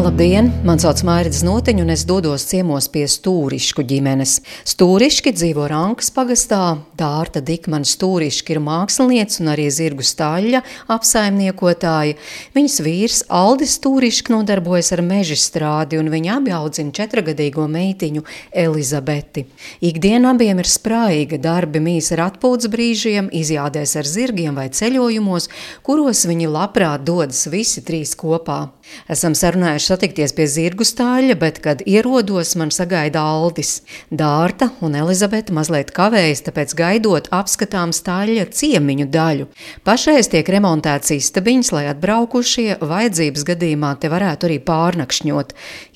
Labdien! Mani sauc Mārcis Notiņš, un es dodos ciemos pie stūrišku ģimenes. Stūriški dzīvo Rankas pagastā, Dārta Dikmana stūriški ir mākslinieca un arī zirgu staļļa apsaimniekotāja. Viņas vīrs Aldis Stūriški nodarbojas ar mežistrādi, un viņi abi audzina četragadīgo meitiņu Elizabeti. Ikdiena abiem ir spraiga, darbi mīs ar atpūtas brīžiem, izjādēs ar zirgiem vai ceļojumos, kuros viņi labprāt dodas visi trīs kopā. Esam sarunājuši satikties pie zirgu stāļa, bet, kad ierodos, man sagaida Aldis. Dārta un Elizabete mazliet kavējas, tāpēc gaidot apskatām stāļa ciemiņu daļu. Pašreiz tiek remontēts istabiņas, lai atbraukušie vajadzības gadījumā te varētu arī pārnakšņot.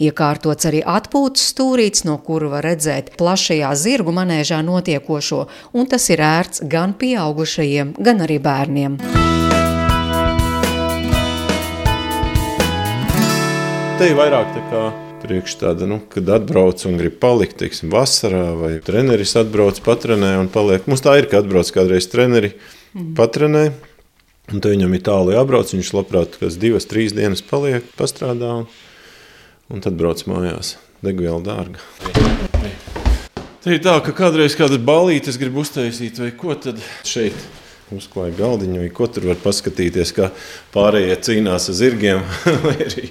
Iekārtots arī atpūtas stūrīts, no kuru var redzēt plašajā zirgu manēžā notiekošo, un tas ir ērts gan pieaugušajiem, gan arī bērniem. Te ir vairāk tā kā priekš tāda, nu, kad atbrauc un grib palikt, teiksim, vasarā, vai treneris atbrauc, patrenē un paliek. Mums tā ir, ka atbrauc kādreiz treneri, mm. patrenē, un te viņam ir tālu jābrauc, viņš labprāt kāds divas, trīs dienas paliek, pastrādā, un, un tad brauc mājās. Degviela dārga. Te ir tā, ka kādreiz kādas balītes grib uztaisīt vai ko, tad šeit uzklāja galdiņu, vai ko tur var paskatīties, kā pārējie cīnās ar zirgiem. Vai arī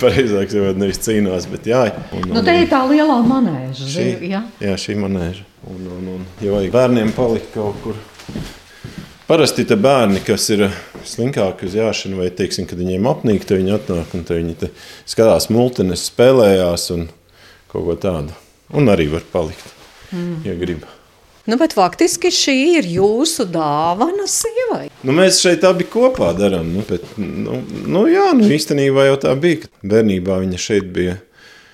pareizāk sakot, nevis cīnās, bet jā. Un, nu, te ir tā lielā manēža. Šī, jā. jā, šī manēža. Un, un, un, ja vajag bērniem palikt kaut kur. Parasti tie bērni, kas ir slinkāki uz jāšanu, vai teiksim, kad viņiem apnīk, tad viņi atnāk un viņi skatās multines, spēlējās un kaut ko tādu. Un arī var palikt, mm. ja grib. Nu, bet faktiski šī ir jūsu dāvana sievai. Nu, mēs šeit abi kopā darām. Nu, bet, nu, nu, jā, nu, īstenībā jau tā bija. Bērnībā viņa šeit bija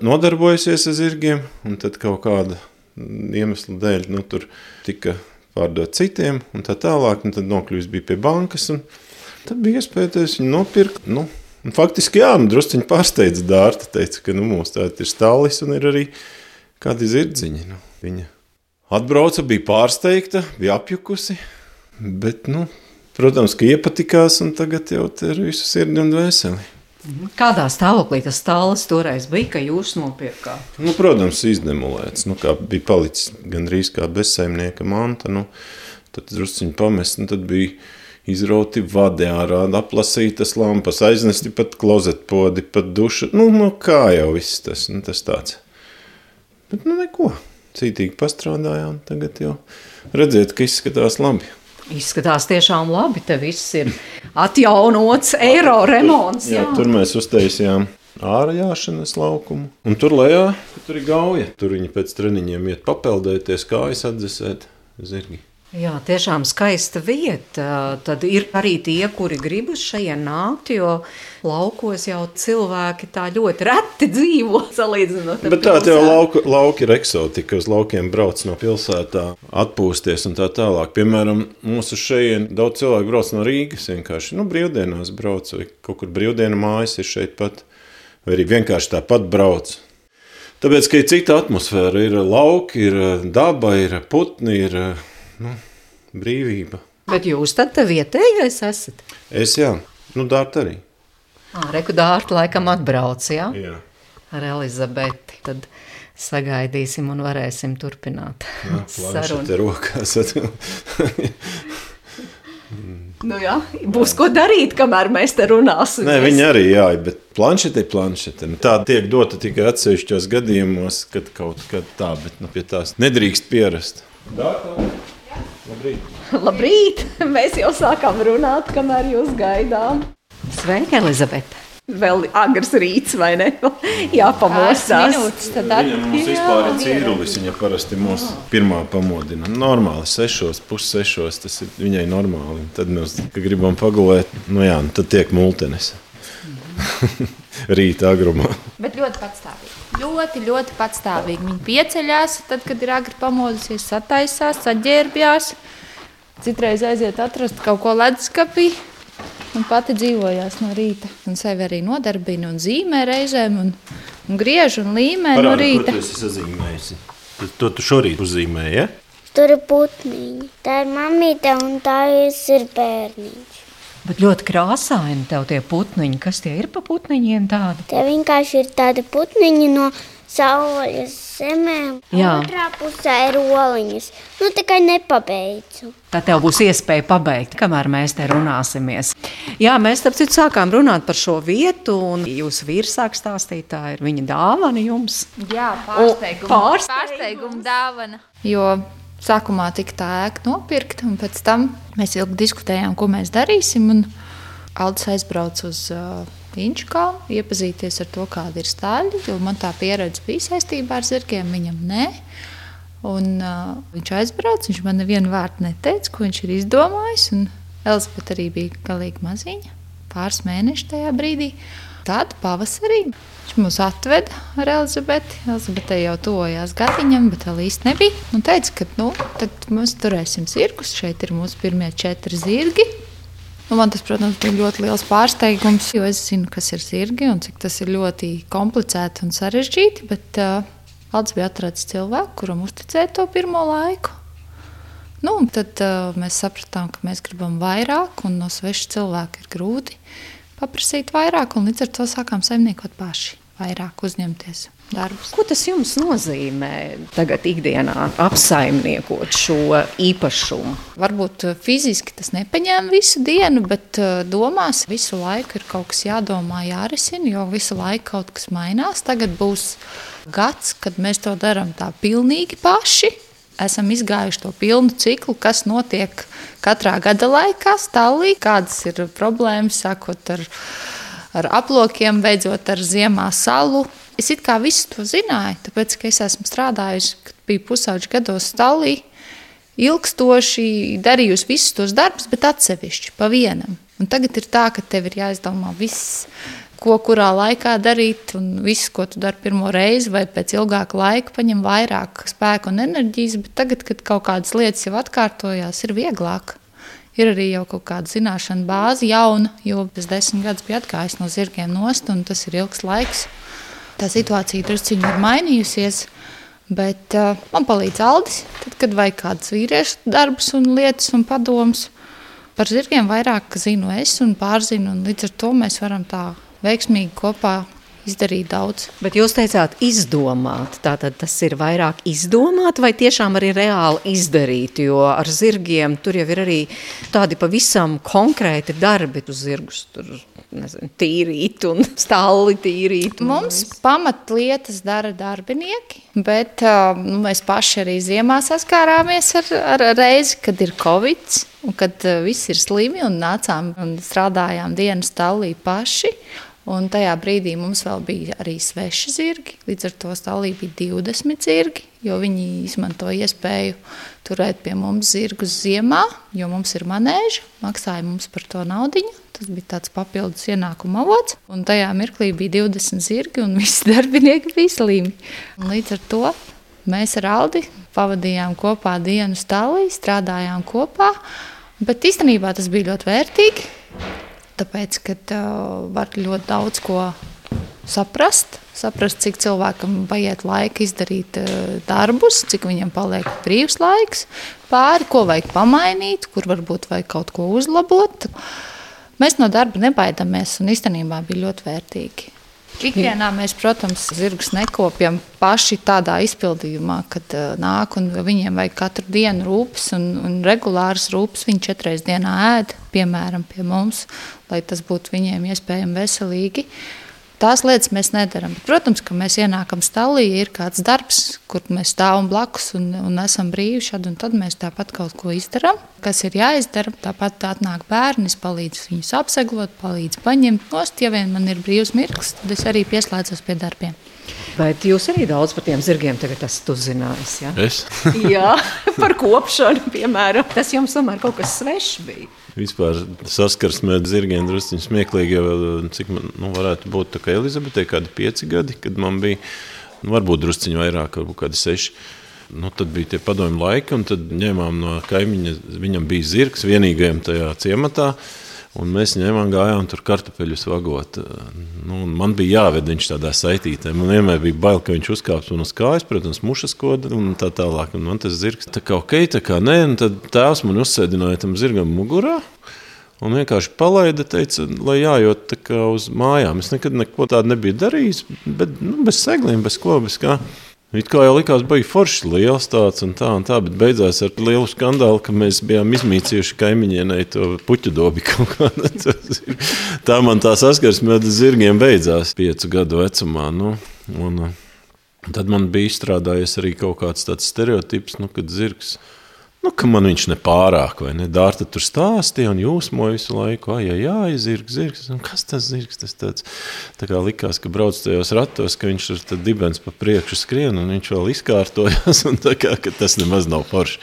nodarbojusies ar zirgiem, un tad kaut kāda iemesla dēļ nu, tur tika pārdot citiem, un tā tālāk. Un tad nokļuvis bija pie bankas, un tad bija iespējas viņu nopirkt. Nu, un faktiski, jā, nu, drusciņi pārsteidza Dārta, teica, ka nu, mums tā ir stālis un ir arī kādi zirdziņi. Nu, viņa Atbrauca, bija pārsteigta, bija apjukusi. Bet, nu, protams, ka iepatikās, un tagad jau ir visu sirdi un dvēseli. Mhm. Kādā stāvoklī tas stāsts toreiz bija, ka jūs nopirkāt? Nu, protams, izdemolēts. Nu, bija palicis gandrīz kā bezsaimnieka manta. Nu, tad drusciņi pamest, un tad bija izrauti vadi ārā, aplasītas lampas, aiznesti pat klozetpodi, pat duša. Nu, nu kā jau viss tas, nu, tas tāds. Bet, nu, neko cītīgi pastrādājām. Tagad jau redzēt, ka izskatās labi. Izskatās tiešām labi. Te viss ir atjaunots, eiro remonts. Jā, jā. Tur mēs uztaisījām ārējāšanas laukumu. Un tur lejā tur ir gauja. Tur viņi pēc treniņiem iet papeldēties, kājas atdzesēt zirgi. Jā, tiešām skaista vieta. Tad ir arī tie, kuri grib uz šejienes nākt, jo laukos jau cilvēki tā ļoti reti dzīvo. Salīdzinot ar Bet tā jau lauka, lauki ir eksotika. Uz laukiem brauc no pilsētā, atpūsties un tā tālāk. Piemēram, mūsu šeit daudz cilvēku brauc no Rīgas. Vienkārši nu, brīvdienās brauc vai kaut kur brīvdienu mājas ir šeit pat. Vai arī vienkārši tāpat brauc. Tāpēc, ka ir cita atmosfēra, ir lauki, ir daba, ir putni, ir nu, brīvība. Bet jūs tad vietējais esat? Es jā, nu dārta arī. Ā, reku dārta laikam atbrauc, jā? Jā. Ar Elizabeti. Tad sagaidīsim un varēsim turpināt jā, sarunu. Te rokās. nu jā, būs ko darīt, kamēr mēs te runāsim. Nē, viņi arī jā, bet planšete ir planšete. Nu, tā tiek dota tikai atsevišķos gadījumos, kad kaut kad tā, bet nu, pie tās nedrīkst pierast. Dārta. Labrīt. Labrīt! Mēs jau sākām runāt, kamēr jūs gaidām. Sveika, Elizabete! Vēl agrs rīts, vai ne? Jāpamostās. Minūtes, tad viņa mums vispār ir cīrulis. Viņa parasti mūs pirmā pamodina. Normāli sešos, pussešos, tas ir viņai normāli. Tad mēs, kad gribam pagulēt, nu jā, nu tad tiek multenes. Rīta agrumā. Bet ļoti patstāvīgi. Ļoti, ļoti patstāvīgi. Viņa pieceļās, tad, kad ir agri pamodusies, sataisās, saģērbjās. Citreiz aiziet atrast kaut ko leduskapī. un pati dzīvojās no rīta. Un sevi arī nodarbina un zīmē reizēm, un, un griež un līmē no Parādi, rīta. Kur tu esi sazīmējusi? Tu, to tu šorīt uzzīmēji, ja? Tur ir putniņi. Tā ir mamīte un tā ir bērniņš. Bet ļoti krāsaini tev tie putniņi. Kas tie ir pa putniņiem tādi? Te vienkārši ir tādi putniņi no saules zemēm. Jā. Otrā pusē ir oliņas. Nu, tikai nepabeidzu. Tad tev būs iespēja pabeigt, kamēr mēs te runāsimies. Jā, mēs starp citu sākām runāt par šo vietu, un jūsu vīrs sāk stāstīt, tā ir viņa dāvana jums. Jā, pārsteiguma, pārsteigums. pārsteiguma dāvana. Jo sākumā tika tā ēka nopirkta, un pēc tam mēs ilgi diskutējām, ko mēs darīsim. Aldis aizbrauca uz uh, Inču kalnu, iepazīties ar to, kāda ir stāļi. Man tā pieredze bija saistībā ar zirgiem, viņam nē. Un, uh, viņš aizbrauca, viņš man nevienu vārdu neteica, ko viņš ir izdomājis. Elizabete arī bija galīgi maziņa, pāris mēneši tajā brīdī. Tādu pavasarī viņš mūs atveda ar Elizabeti. Elizabete jau tuvojās gadiņam, bet vēl īsti nebija. Un teica, ka nu, tad mēs turēsim zirgus. Šeit ir mūsu pirmie četri zirgi. Nu, man tas, protams, bija ļoti liels pārsteigums, jo es zinu, kas ir zirgi un cik tas ir ļoti komplicēti un sarežģīti. Bet uh, Alans bija atradzis cilvēku, kuram uzticēja to pirmo laiku. Nu, tad uh, mēs sapratām, ka mēs gribam vairāk, un no sveša cilvēka ir grūti paprasīt vairāk. un Līdz ar to sākām saimniekot paši, vairāk uzņemties darbus. Ko tas jums nozīmē tagad, ikdienā, apsaimniekot šo īpašumu? Varbūt uh, fiziski tas nepaņēma visu dienu, bet uh, domās visu laiku ir kaut kas jādomā, jārisina, jo visu laiku kaut kas mainās. Tagad būs gads, kad mēs to darām tā pilnīgi paši. Esam izgājuši to pilnu ciklu, kas notiek katrā gada laikā, stāvī, kādas ir problēmas, sākot ar, ar aplokiem, beidzot ar ziemā salu. Es it kā visu to zināju, tāpēc, ka es esmu strādājusi, kad biju pusauģi gados stāvī, ilgstoši darījusi visus tos darbus, bet atsevišķi pa vienam. Un tagad ir tā, ka tev ir jāizdomā viss, ko kurā laikā darīt, un viss, ko tu dari pirmo reizi, vai pēc ilgāka laika, paņem vairāk spēka un enerģijas. Bet tagad, kad kaut kādas lietas jau atkārtojās, ir vieglāk. Ir arī jau kaut kāda zināšana bāze, jauna, jo es desmit gadus biju atgājis no zirgiem nost, un tas ir ilgs laiks. Tā situācija druskuļi ir mainījusies. Bet uh, man palīdz Aldis, tad, kad vajag kādas vīriešu darbus, un lietas un padomus. Par zirgiem vairāk zinu es un pārzinu, un līdz ar to mēs varam tā veiksmīgi kopā izdarīt daudz. Bet jūs teicāt, izdomāt. Tātad tas ir vairāk izdomāt, vai tiešām arī reāli izdarīt? Jo ar zirgiem tur jau ir arī tādi pavisam konkrēti darbi, uz zirgus tur nezinu, tīrīt un stāli tīrīt. un Mums pamatlietas dara darbinieki, bet uh, nu, mēs paši arī ziemā saskārāmies ar, ar reizi, kad ir covid, un kad uh, viss ir slimi un nācām un strādājām dienas tālī paši. Un tajā brīdī mums vēl bija arī sveši zirgi. Līdz ar to stāvā bija 20 zirgi, jo viņi izmanto iespēju turēt pie mums zirgus ziemā, jo mums ir manēža, maksāja mums par to naudu. Tas bija tāds papildus ienākuma avots. Un tajā mirklī bija 20 zirgi, un visi darbinieki bija slimi. Un līdz ar to mēs ar Aldi pavadījām kopā dienu stāvā, strādājām kopā. Bet īstenībā tas bija ļoti vērtīgi. Tāpēc, ka uh, var ļoti daudz ko saprast, saprast, cik cilvēkam vajag laika izdarīt uh, darbus, cik viņam paliek brīvs laiks, pāri, ko vajag pamainīt, kur varbūt vajag kaut ko uzlabot. Mēs no darba nebaidāmies un īstenībā bija ļoti vērtīgi. Ikdienā mēs, protams, zirgus nekopjam paši tādā izpildījumā, kad uh, nāk un viņiem vajag katru dienu rūpes un, un regulāras rūpes. Viņi četras dienā ēd, piemēram, pie mums, lai tas būtu viņiem iespējami veselīgi. Tās lietas mēs nedarām. Bet, protams, ka mēs ienākam stāvā, ir kāds darbs, kur mēs stāvam blakus un, un esam brīvi. Šad un tad mēs tāpat kaut ko izdarām, kas ir jāizdara. Tāpat atnāk bērni, es palīdzu viņus apseglot, palīdzu paņemt nost. Ja vien man ir brīvs mirklis, tad es arī pieslēdzos pie darbiem. Bet jūs arī daudz par tiem zirgiem tagad esat uzzinājis. Ja? Es Jā, par kopšanu, piemēram. Tas jums tomēr kaut kas svešs bija. Vispār saskarsmē ar zirgiem drusku smieklīgi. Jo, cik man nu, varētu būt, tā kā Elizabetei, kādi pieci gadi, kad man bija, nu, varbūt drusciņi vairāk, varbūt kādi seši. Nu, tad bija tie padomju laiki, un tad ņēmām no kaimiņa. Viņam bija zirgs vienīgajam tajā ciematā. Un mēs ņēmām, gājām tur kartupeļus vagot. Nu, man bija jāved viņš tādā saitītē. Man vienmēr bija bail, ka viņš uzkāps man uz kājas, protams, mušas koda un tā tālāk. Un man tas zirgs tā kā ok, tā kā nē. Un tad tēvs man uzsēdināja tam zirgam mugurā. Un vienkārši palaida, teica, lai jājūt uz mājām. Es nekad neko tādu nebiju darījis, bet nu, bez segliem, bez ko, bez kā. It kā jau likās, bija foršs, liels tāds un tā, un tā, bet beigās ar lielu skandālu, ka mēs bijām izmīcījuši kaimiņienei to puķu dobi. tā man tā saskarsme ar zirgiem beidzās piecu gadu vecumā. Nu, un, tad man bija izstrādājies arī kaut kāds tāds stereotips, nu, kad zirgs ir Nu, ka man viņš nepārāk, vai ne? Dārta tur stāstīja un jūsmoja visu laiku, ah, jā, jā, zirgs, zirgs. Un kas tas zirgs? Tas tāds, tā kā likās, ka brauc tajos ratos, ka viņš tur dibens pa priekšu skrien un viņš vēl izkārtojas, un tā kā, ka tas nemaz nav forši.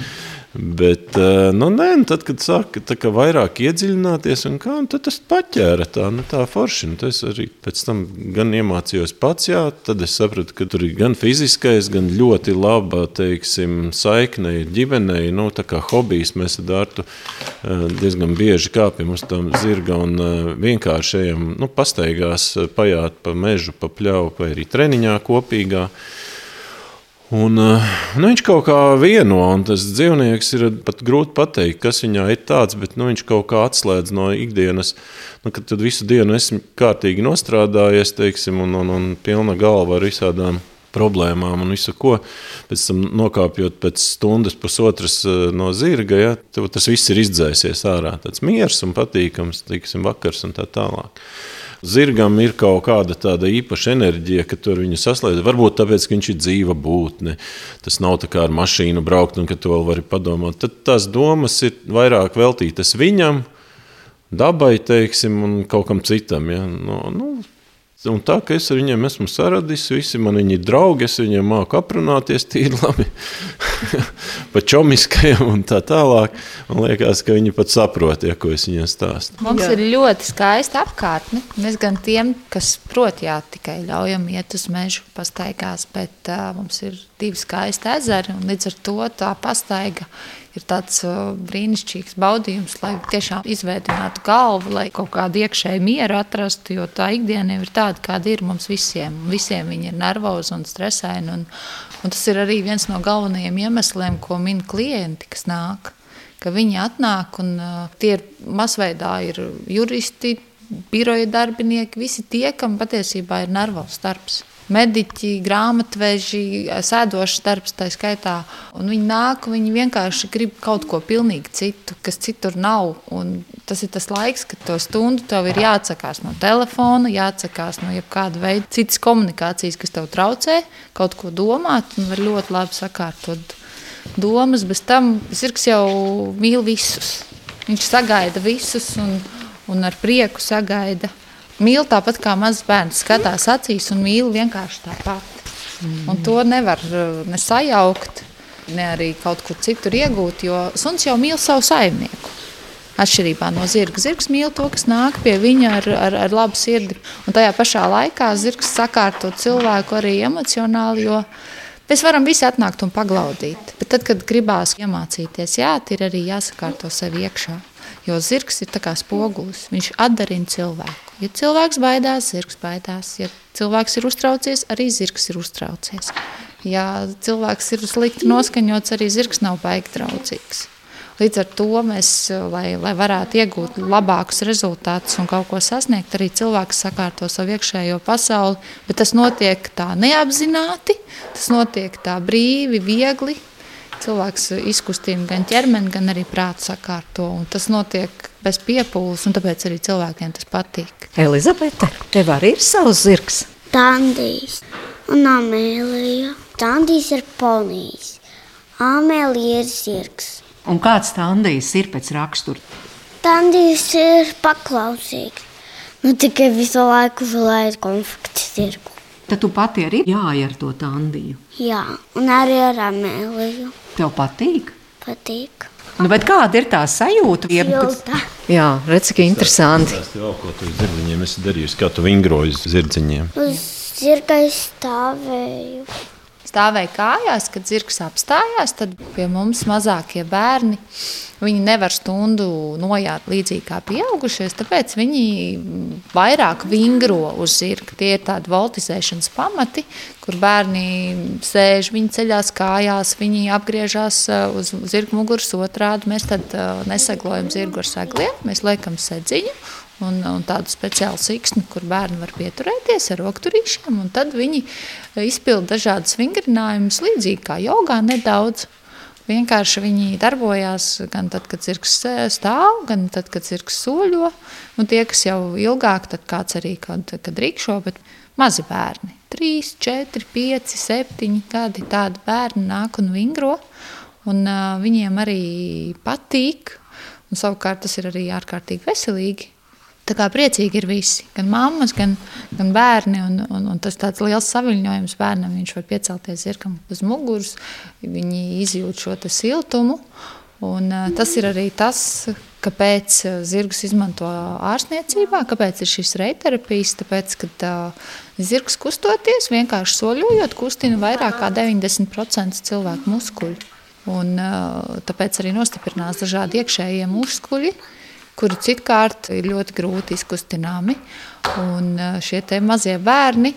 Bet, eh, nu, nē, nu, tad, kad sāka vairāk iedziļināties, kā, tad tas paķēra tā, nu, tā forši. Nu, es arī pēc tam gan iemācījos pats, jā, tad es sapratu, ka tur ir gan fiziskais, gan ļoti laba teiksim, saikne ģimenei. Nu, tā kā hobijs mēs ar Dārtu eh, diezgan bieži kāpjam uz tām zirga un eh, vienkārši ejam, nu, pastaigās, pajāt pa mežu, pa pļauju vai arī treniņā kopīgā. Un, eh, nu, viņš kaut kā vieno, un tas dzīvnieks ir pat grūti pateikt, kas viņā ir tāds, bet nu, viņš kaut kā atslēdz no ikdienas. Nu, kad visu dienu esmu kārtīgi nostrādājies, teiksim, un, un, un pilna galva ar visādām problēmām un visu ko. Pēc tam nokāpjot pēc stundas, pusotras eh, no zirga, ja, tas viss ir izdzēsies ārā. Tāds miers un patīkams, teiksim, vakars un tā tālāk. Zirgam ir kaut kāda tāda īpaša enerģija, ka tur viņu saslēdz. Varbūt tāpēc, ka viņš ir dzīva būtne. Tas nav tā kā ar mašīnu braukt un ka to vēl var padomāt. Tad tās domas ir vairāk veltītas viņam, dabai, teiksim, un kaut kam citam. Ja? No, nu, Un tā kā es ar viņiem esmu saradis, visi man viņi ir draugi, es viņiem māku aprunāties tīri labi, pa čomiskajam un tā tālāk. Man liekas, ka viņi pat saprot, ja, ko es viņiem stāstu. Mums jā. ir ļoti skaista apkārtne. Mēs gan tiem, kas prot, jā, tikai ļaujam iet uz mežu pastaigās, bet uh, mums ir divi skaisti ezeri un līdz ar to tā pastaiga ir tāds uh, brīnišķīgs baudījums, lai tiešām izveidinātu galvu, lai kaut kādu iekšēju mieru atrastu. Jo tā ikdiena ir tāda, kāda ir mums visiem. Visiem viņi ir nervozi un stresaini. Un, un tas ir arī viens no galvenajiem iemesliem, ko min klienti, kas nāk. Ka viņi atnāk un uh, tie ir masveidā ir juristi, biroja darbinieki, visi tie, kam patiesībā ir nervozs darbs mediķi, grāmatveži, sēdošs darbs, tā skaitā. Un viņi nāk, viņi vienkārši grib kaut ko pilnīgi citu, kas citur nav. Un tas ir tas laiks, kad to stundu tev ir jāatsakās no telefona, jāatsakās no jebkāda veida citas komunikācijas, kas tev traucē kaut ko domāt un var ļoti labi sakārtot domas. Bez tam zirgs jau mīl visus. Viņš sagaida visus un, un ar prieku sagaida mīl tāpat kā mazs bērns. Skatās acīs un mīl vienkārši tāpat. Mm. Un to nevar uh, ne sajaukt, ne arī kaut kur citur iegūt, jo suns jau mīl savu saimnieku. Atšķirībā no zirga. Zirgs mīl to, kas nāk pie viņa ar, ar, ar labu sirdi. Un tajā pašā laikā zirgs sakārto cilvēku arī emocionāli, jo mēs varam visi atnākt un paglaudīt. Bet tad, kad gribās iemācīties, jā, ir arī jāsakārto sev iekšā. Jo zirgs ir kā spogulis, viņš atdarina cilvēku. Ja cilvēks baidās, zirgs baidās. Ja cilvēks ir uztraucies, arī zirgs ir uztraucies. Ja cilvēks ir slikti noskaņots, arī zirgs nav baigi traucīgs. Līdz ar to mēs, lai, lai varētu iegūt labākus rezultātus un kaut ko sasniegt, arī cilvēks sakārto savu iekšējo pasauli, bet tas notiek tā neapzināti, tas notiek tā brīvi, viegli, cilvēks izkustina gan ķermeni, gan arī prātu sakārto. Tas notiek bez piepūles, un tāpēc arī cilvēkiem tas patīk. Elizabete, tev arī ir savs zirgs? Tandijs un Amēlija. Tandijs ir ponijs, Amēlija ir zirgs. Un kāds Tandijs ir pēc rakstura? Tandijs ir paklausīgs. Nu, tikai visu laiku vilēja konflikts zirgu. Tad tu pati arī jāja ar to Tandiju. Jā, un arī ar Amēliju. Tev patīk? Patīk. Nu, kāda ir tā sajūta? Silta. Jā, redz, cik interesanti. Tas jau, ko tu zirdziņiem esi darījusi, kā tu vingroji zirdziņiem. Uz zirga stāvēju. Stāvēja kājās, kad zirgs apstājās, tad pie mums mazākie bērni. Viņi nevar stundu nojāt līdzīgi kā pieaugušies, tāpēc viņi vairāk vingro uz zirga. Tie ir tādi voltizēšanas pamati, kur bērni sēž, viņi ceļās kājās, viņi apgriežas uh, uz zirga muguras otrādi. Mēs tad uh, nesaglojam zirgu ar segliem, mēs liekam sedziņu un, un tādu speciālu siksnu, kur bērni var pieturēties ar rokturīšiem. Tad viņi izpilda dažādas vingrinājumus, līdzīgi kā jogā nedaudz. Vienkārši viņi darbojās gan tad, kad zirgs stāv, gan tad, kad zirgs soļo. Un tie, kas jau ilgāk, tad kāds arī kad, kad rīkšo, bet mazi bērni. 3, 4, 5, 7 gadi tādi bērni nāk un vingro. Un, uh, viņiem arī patīk, un savukārt tas ir arī ārkārtīgi veselīgi Tā kā priecīgi ir visi, gan mammas, gan, gan bērni. Un, un, un tas tāds liels saviņojums bērnam. Viņš var piecelties zirgam uz muguras, viņi izjūt šo siltumu. Un, uh, tas ir arī tas, kāpēc zirgus izmanto ārstniecībā, kāpēc ir šīs reiterapijas. Tāpēc, kad uh, zirgs kustoties, vienkārši soļojot, kustina vairāk kā 90% cilvēku muskuļu. Un, uh, tāpēc arī nostiprinās dažādi iekšējie muskuļi kuri citkārt ir ļoti grūti izkustināmi. Un eh, šie mazie bērni,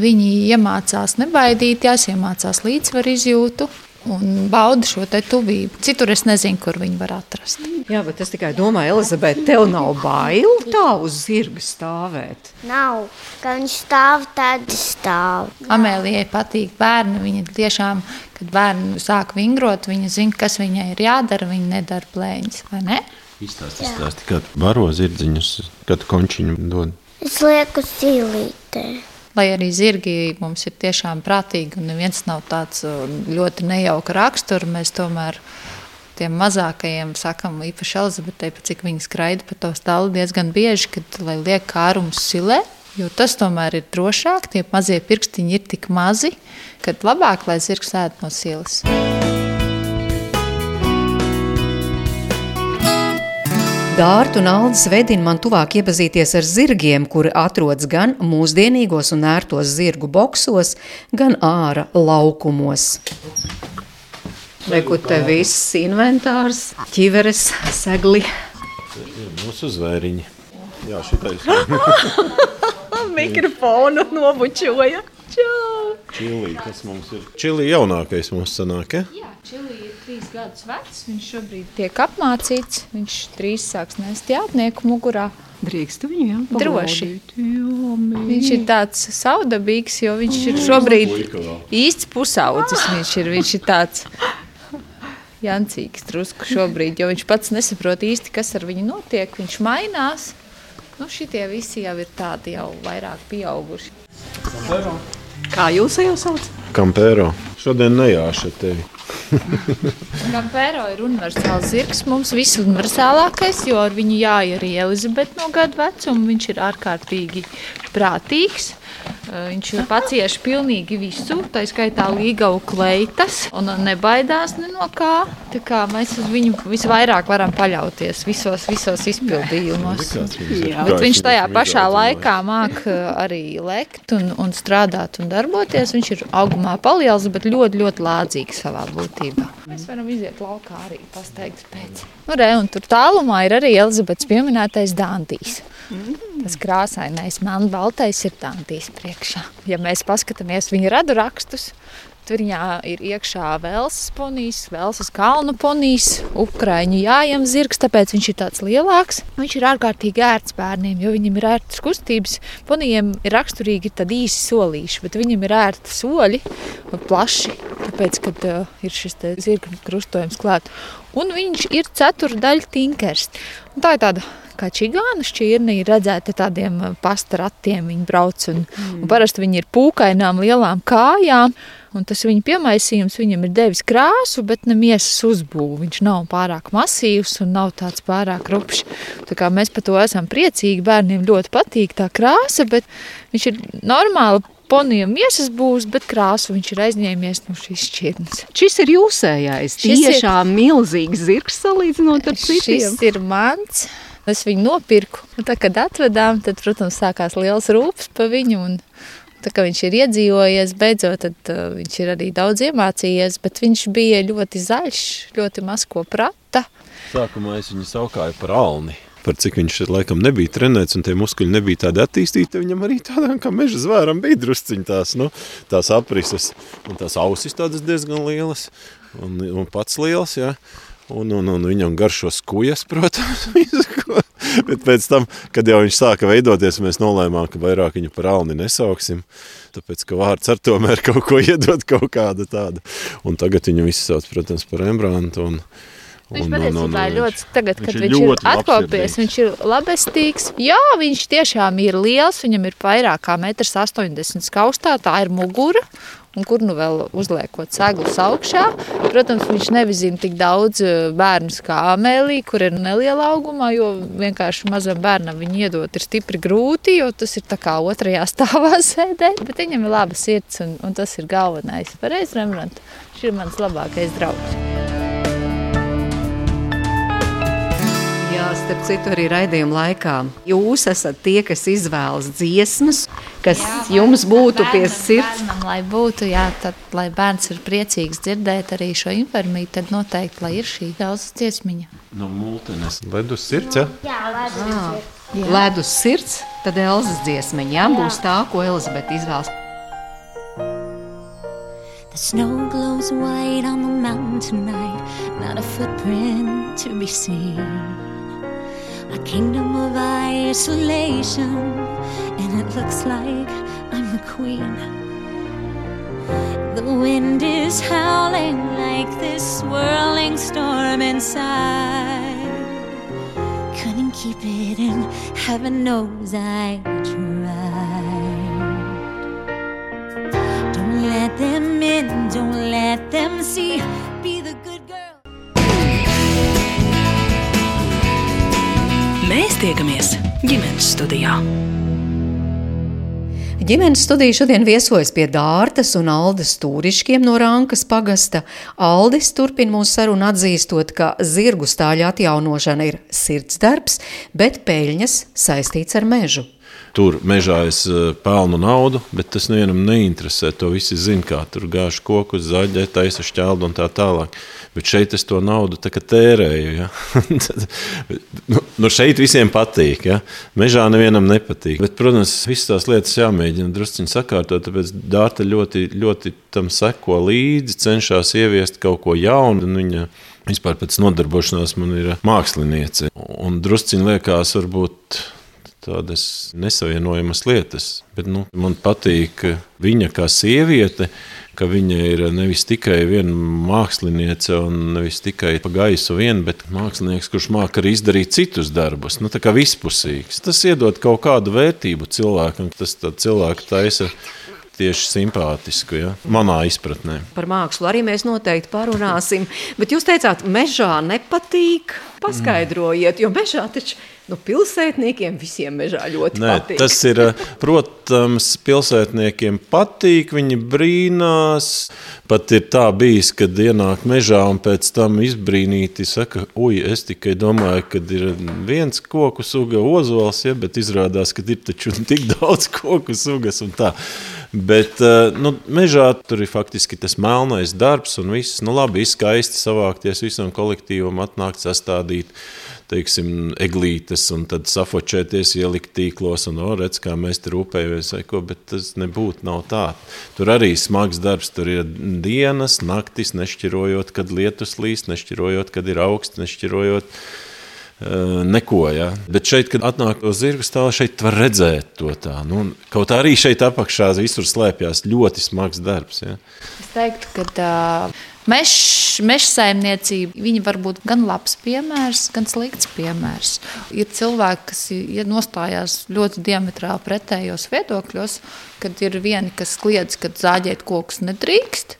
viņi iemācās nebaidīties, iemācās līdzsvaru izjūtu. Un bauda šo tuvību. Citur es nezinu, kur viņi var atrast. Jā, bet es tikai domāju, Elizabete, tev nav bail tā uz zirga stāvēt. Nav, ka viņš stāv, tad stāv. Amēlijai patīk bērni. Viņa tiešām, kad bērni sāk vingrot, viņa zina, kas viņai ir jādara. Viņa nedara plēņas, vai ne? Izstāsti, izstāsti, kā baro zirdziņus, kad končiņu dod. Es lieku zīlītē. Lai arī zirgi mums ir tiešām prātīgi un neviens nav tāds uh, ļoti nejauka rakstura, mēs tomēr tiem mazākajiem sakam, īpaši Elizabetei, cik viņi skraida pa to stālu diezgan bieži, kad lai liek kārums silē, jo tas tomēr ir drošāk, tie mazie pirkstiņi ir tik mazi, kad labāk, lai zirgs ēd no silas. Dārta un Aldis vedina man tuvāk iepazīties ar zirgiem, kuri atrodas gan mūsdienīgos un ērtos zirgu boksos, gan ārā laukumos. Reku te viss inventārs, ķiveres, segli. Mūsu zvēriņi. Jā, šitais. Mikrofonu nobučoja. Čau! Čilī, kas mums ir? Čilī jaunākais mums sanāk, ja? Jā, Čilī ir trīs gadus vecs. Viņš šobrīd tiek apmācīts. Viņš drīz sāks nest jātnieku mugurā. Drīkst viņu, jā? Droši. Jā, viņš ir tāds saudabīgs, jo viņš ir šobrīd īsts pusaudzis. Viņš ir, viņš ir tāds jancīgs drusku šobrīd, jo viņš pats nesaprot īsti, kas ar viņu notiek. Viņš mainās. Nu, šitie visi jau ir tādi jau vairāk pieauguši. Jā. Kā jūs jau saucat? Kampēro. Šodien nejāša tevi. Kampēro ir universāls zirgs. Mums viss universālākais, jo ar viņu arī Elizabete no gadu vecuma. Viņš ir ārkārtīgi prātīgs. Eh, viņš pacieš pilnīgi visu, tā skaitā līgavu kleitas, un nebaidās ne no kā. Tā kā mēs uz viņu visvairāk varam paļauties visos, visos izpildījumos. Bet viņš tajā pašā laikā māk eh, arī lekt un, un strādāt un darboties. Viņš ir augumā paliels, bet ļoti, ļoti lādzīgs savā būtībā. Mēs varam iziet laukā arī pasteigt pēc. Nu, re, un tur tālumā ir arī Elizabetes pieminētais Dantīs. Tas krāsainais, melnbaltais ir Dantīs priekšā. Ja mēs paskatāmies viņa radu rakstus, tad viņā ir iekšā Velsas ponijas, Velsas kalnu ponijas, Ukraiņu jājam zirgs, tāpēc viņš ir tāds lielāks. Viņš ir ārkārtīgi ērts bērniem, jo viņam ir ērtas kustības. Ponijiem ir raksturīgi tādi īsi solīši, bet viņam ir ērti soļi un plaši, tāpēc, kad uh, ir šis zirga krustojums klāt. Un viņš ir ceturdaļa tinkers. Un tā ir tāda kā čigānu šķirne ir redzēta tādiem uh, pastaratiem. Viņi brauc un, mm. un parasti viņi ir pūkainām lielām kājām. Un tas viņa piemaisījums viņam ir devis krāsu, bet ne miesas uzbūvi. Viņš nav pārāk masīvs un nav tāds pārāk rupšs. Tā kā mēs par to esam priecīgi. Bērniem ļoti patīk tā krāsa, bet viņš ir normāli ponijam miesas būs, bet krāsu viņš ir aizņēmies no šīs šķirnes. Šis ir jūsējais, šis tiešām ir... milzīgs zirgs salīdzinot ar citiem. Šis ir mans. Es viņu nopirku. Un tā, kad atvedām, tad, protams, sākās liels rūpes par viņu. Un, Tā kā viņš ir iedzīvojies, beidzot, tad uh, viņš ir arī daudz iemācījies, bet viņš bija ļoti zaļš, ļoti maz ko prata. Sākumā es viņu saukāju par alni. Par cik viņš laikam nebija trenēts un tie muskuļi nebija tādi attīstīti, viņam arī tādām kā meža zvēram bija drusciņi tās, nu, tās aprises un tās ausis tādas diezgan lielas un, un pats liels, jā. Un, un, un viņam garšo skujas, protams, visu, ko. Bet pēc tam, kad jau viņš sāka veidoties, mēs nolēmām, ka vairāk viņu par alni nesauksim, tāpēc, ka vārds ar tomēr kaut ko iedod kaut kādu tādu. Un tagad viņu visi sauc, protams, par Rembrantu un, Viņš patiesībā ir ļoti, tagad, kad viņš ir atkopies, viņš ir labestīgs. Jā, viņš tiešām ir liels, viņam ir vairāk kā 1,80 m skaustā, tā ir mugura. Un kur nu vēl uzliekot seglus augšā. Protams, viņš nevizina tik daudz bērnu kā Amēlija, kur ir neliela augumā, jo vienkārši mazam bērnam viņu iedot ir stipri grūti, jo tas ir tā kā otrajā stāvā sēdēt. Bet viņam ir laba sirds un, un tas ir galvenais. Pareizi, Rembrandt, šis ir mans labākais draugs. Jā, starp citu, arī raidījuma laikā. Jūs esat tie, kas izvēlas dziesmas, kas jā, jums būtu bērnam, pie sirds. Bērnam, lai būtu, jā, tad, lai bērns ir priecīgs dzirdēt arī šo informāciju, tad noteikti, lai ir šī daudzas dziesmiņa. No multenes. Ledus sirds, ja? Jā, ledus sirds. Jā. Ledus sirds, tad Elzas dziesmiņa, jā, būs tā, ko Elizabete izvēlas. The snow glows white on the mountain tonight, not a footprint to be seen. A kingdom of isolation, and it looks like I'm the queen. The wind is howling like this swirling storm inside. Couldn't keep it in, heaven knows I tried. Don't let them in, don't let them see. Be the good Mēs tiekamies ģimenes studijā. Ģimenes studija šodien viesojas pie Dārtas un Aldas Tūriškiem no Rankas pagasta. Aldis turpina mūsu sarunu atzīstot, ka zirgu stāļa atjaunošana ir sirdsdarbs, bet peļņas saistīts ar mežu. Tur mežā es eh, pelnu naudu, bet tas nevienam neinteresē. To visi zina, kā tur gāž koku, zaļai, taisa šķeldu un tā tālāk. Bet šeit es to naudu tērēju. Ja? nu, nu šeit visiem patīk. Ja? Mežā nevienam nepatīk. Bet, protams, visas tās lietas jāmēģina druskuļi sakārtot. Tāpēc Dārta ļoti, ļoti tam seko līdzi, cenšas ieviest kaut ko jaunu. Vispār pēc nodarbošanās man ir māksliniece. Un druskuļi liekas, varbūt tādas nesavienojamas lietas. Bet, nu, man patīk viņa kā sieviete, ka viņa ir nevis tikai viena māksliniece un nevis tikai pa gaisu vien, bet mākslinieks, kurš māca arī izdarīt citus darbus. Nu, tā kā vispusīgs. Tas iedod kaut kādu vērtību cilvēkam, tas cilvēku taisa tieši simpātisku, ja? manā izpratnē. Par mākslu arī mēs noteikti parunāsim. Bet jūs teicāt, mežā nepatīk. Paskaidrojiet, jo mežā taču nu, pilsētniekiem visiem mežā ļoti Nē, patīk. Tas ir, protams, pilsētniekiem patīk, viņi brīnās. Pat ir tā bijis, kad ienāk mežā un pēc tam izbrīnīti saka, ui, es tikai domāju, ka ir viens koku suga ozols, ja, bet izrādās, ka ir taču tik daudz koku sugas un tā. Bet nu, mežā tur ir faktiski tas melnais darbs, un viss nu, labi, skaisti savākties visam kolektīvam, atnākt sastādīt teiksim, eglītes, un tad safočēties, ielikt tīklos, un oh, redz, kā mēs tur rūpējamies, ko, bet tas nebūtu nav tā. Tur arī smags darbs, tur ir dienas, naktis, nešķirojot, kad lietus līst, nešķirojot, kad ir augsts, nešķirojot. Neko, ja. Bet šeit, kad atnāk uz zirga stāvā, šeit var redzēt to tā. Nu, kaut arī šeit apakšā visur slēpjas ļoti smags darbs. Ja. Es teiktu, ka uh, Meža meš saimniecība var būt gan labs piemērs, gan slikts piemērs. Ir cilvēki, kas ja nostājās ļoti diametrāli pretējos viedokļos, kad ir vieni, kas kliedz, ka zāģēt kokus nedrīkst.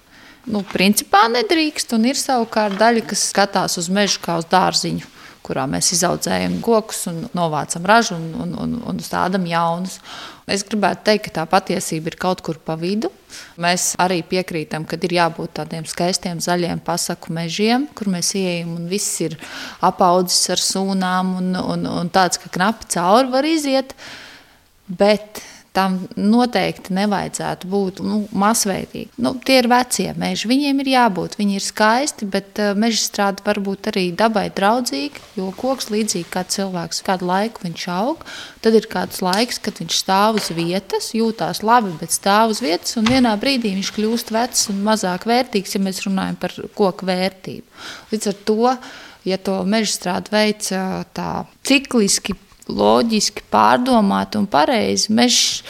Nu, principā nedrīkst, un ir savukārt daļa, kas skatās uz mežu kā uz dārziņu kurā mēs izaudzējam kokus un novācam ražu un, un, un, un stādām jaunus. Es gribētu teikt, ka tā patiesība ir kaut kur pa vidu. Mēs arī piekrītam, ka ir jābūt tādiem skaistiem zaļiem pasaku mežiem, kur mēs ieejam un viss ir apaudzis ar sūnām un, un, un tāds, ka knapi cauri var iziet. Bet Tam noteikti nevajadzētu būt nu, masveidīgi. Nu, tie ir vecie meži. Viņiem ir jābūt, viņi ir skaisti, bet uh, meža strāde var būt arī dabai draudzīga. Jo koks līdzīgi kā cilvēks, kādu laiku viņš aug, tad ir kāds laiks, kad viņš stāv uz vietas, jūtās labi, bet stāv uz vietas, un vienā brīdī viņš kļūst vecs un mazāk vērtīgs, ja mēs runājam par koku vērtību. Līdz ar to, ja to meža strāde veids tā cikliski loģiski pārdomāti un pareizi. Mežs